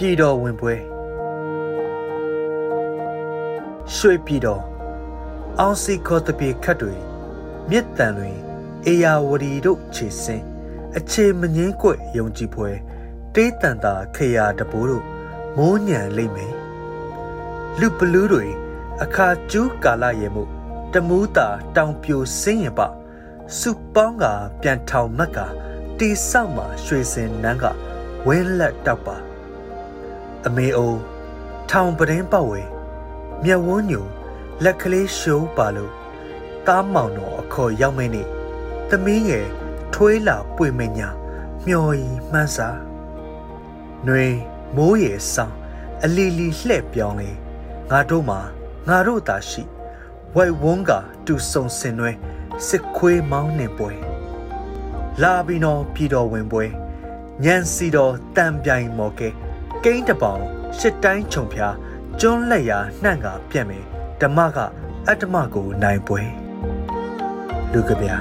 ပြည်တော်ဝင်ပွဲရွှေပြည်တော်အောင်စီခေါ်တပြေခတ်တွေမြစ်တန်တွေအေယာဝတီတို့ခြေစင်းအခြေမငင်းကွယုံကြည်ပွဲတေးတန်တာခေယာတပိုးတို့မိုးညံလိမ့်မယ်လူပလူးတွေအခါကျူးကာလရေမှုတမူးတာတောင်ပြိုစင်းရင်ပစုပေါင်းကပြန်ထောင်မက်ကတီဆောက်မှာရွှေစင်နန်းကဝင်းလက်တောက်ပါ အမေအိုထောင်ပဒင်းပတ်ဝဲမျက်ဝန်းညူလက်ကလေးရှိုးပါလို့တားမောင်တော်အခေါ်ရောက်မင်းနေသမီးငယ်ထွေးလာပွေမညာမျော်ရီမှန်းစာနှွေမိုးရေဆောင်အလီလီလှဲ့ပြောင်းလေငါတို့မှာငါတို့သာရှိဝိုက်ဝန်းကတူဆုံစင်နွဲစစ်ခွေးမောင်းနှင်ပွဲလာပြီးတော့ပြည်တော်ဝင်ပွဲညံစီတော်တန်ပြိုင်မော်ကဲ ကိန်းတပောင်ရှစ်တိုင်းခြုံဖျားကျွန်းလက်ရာနှံ့ကပြက်မယ်ဓမ္မကအတ္တမကိုနိုင်ပွဲလူကဗျာ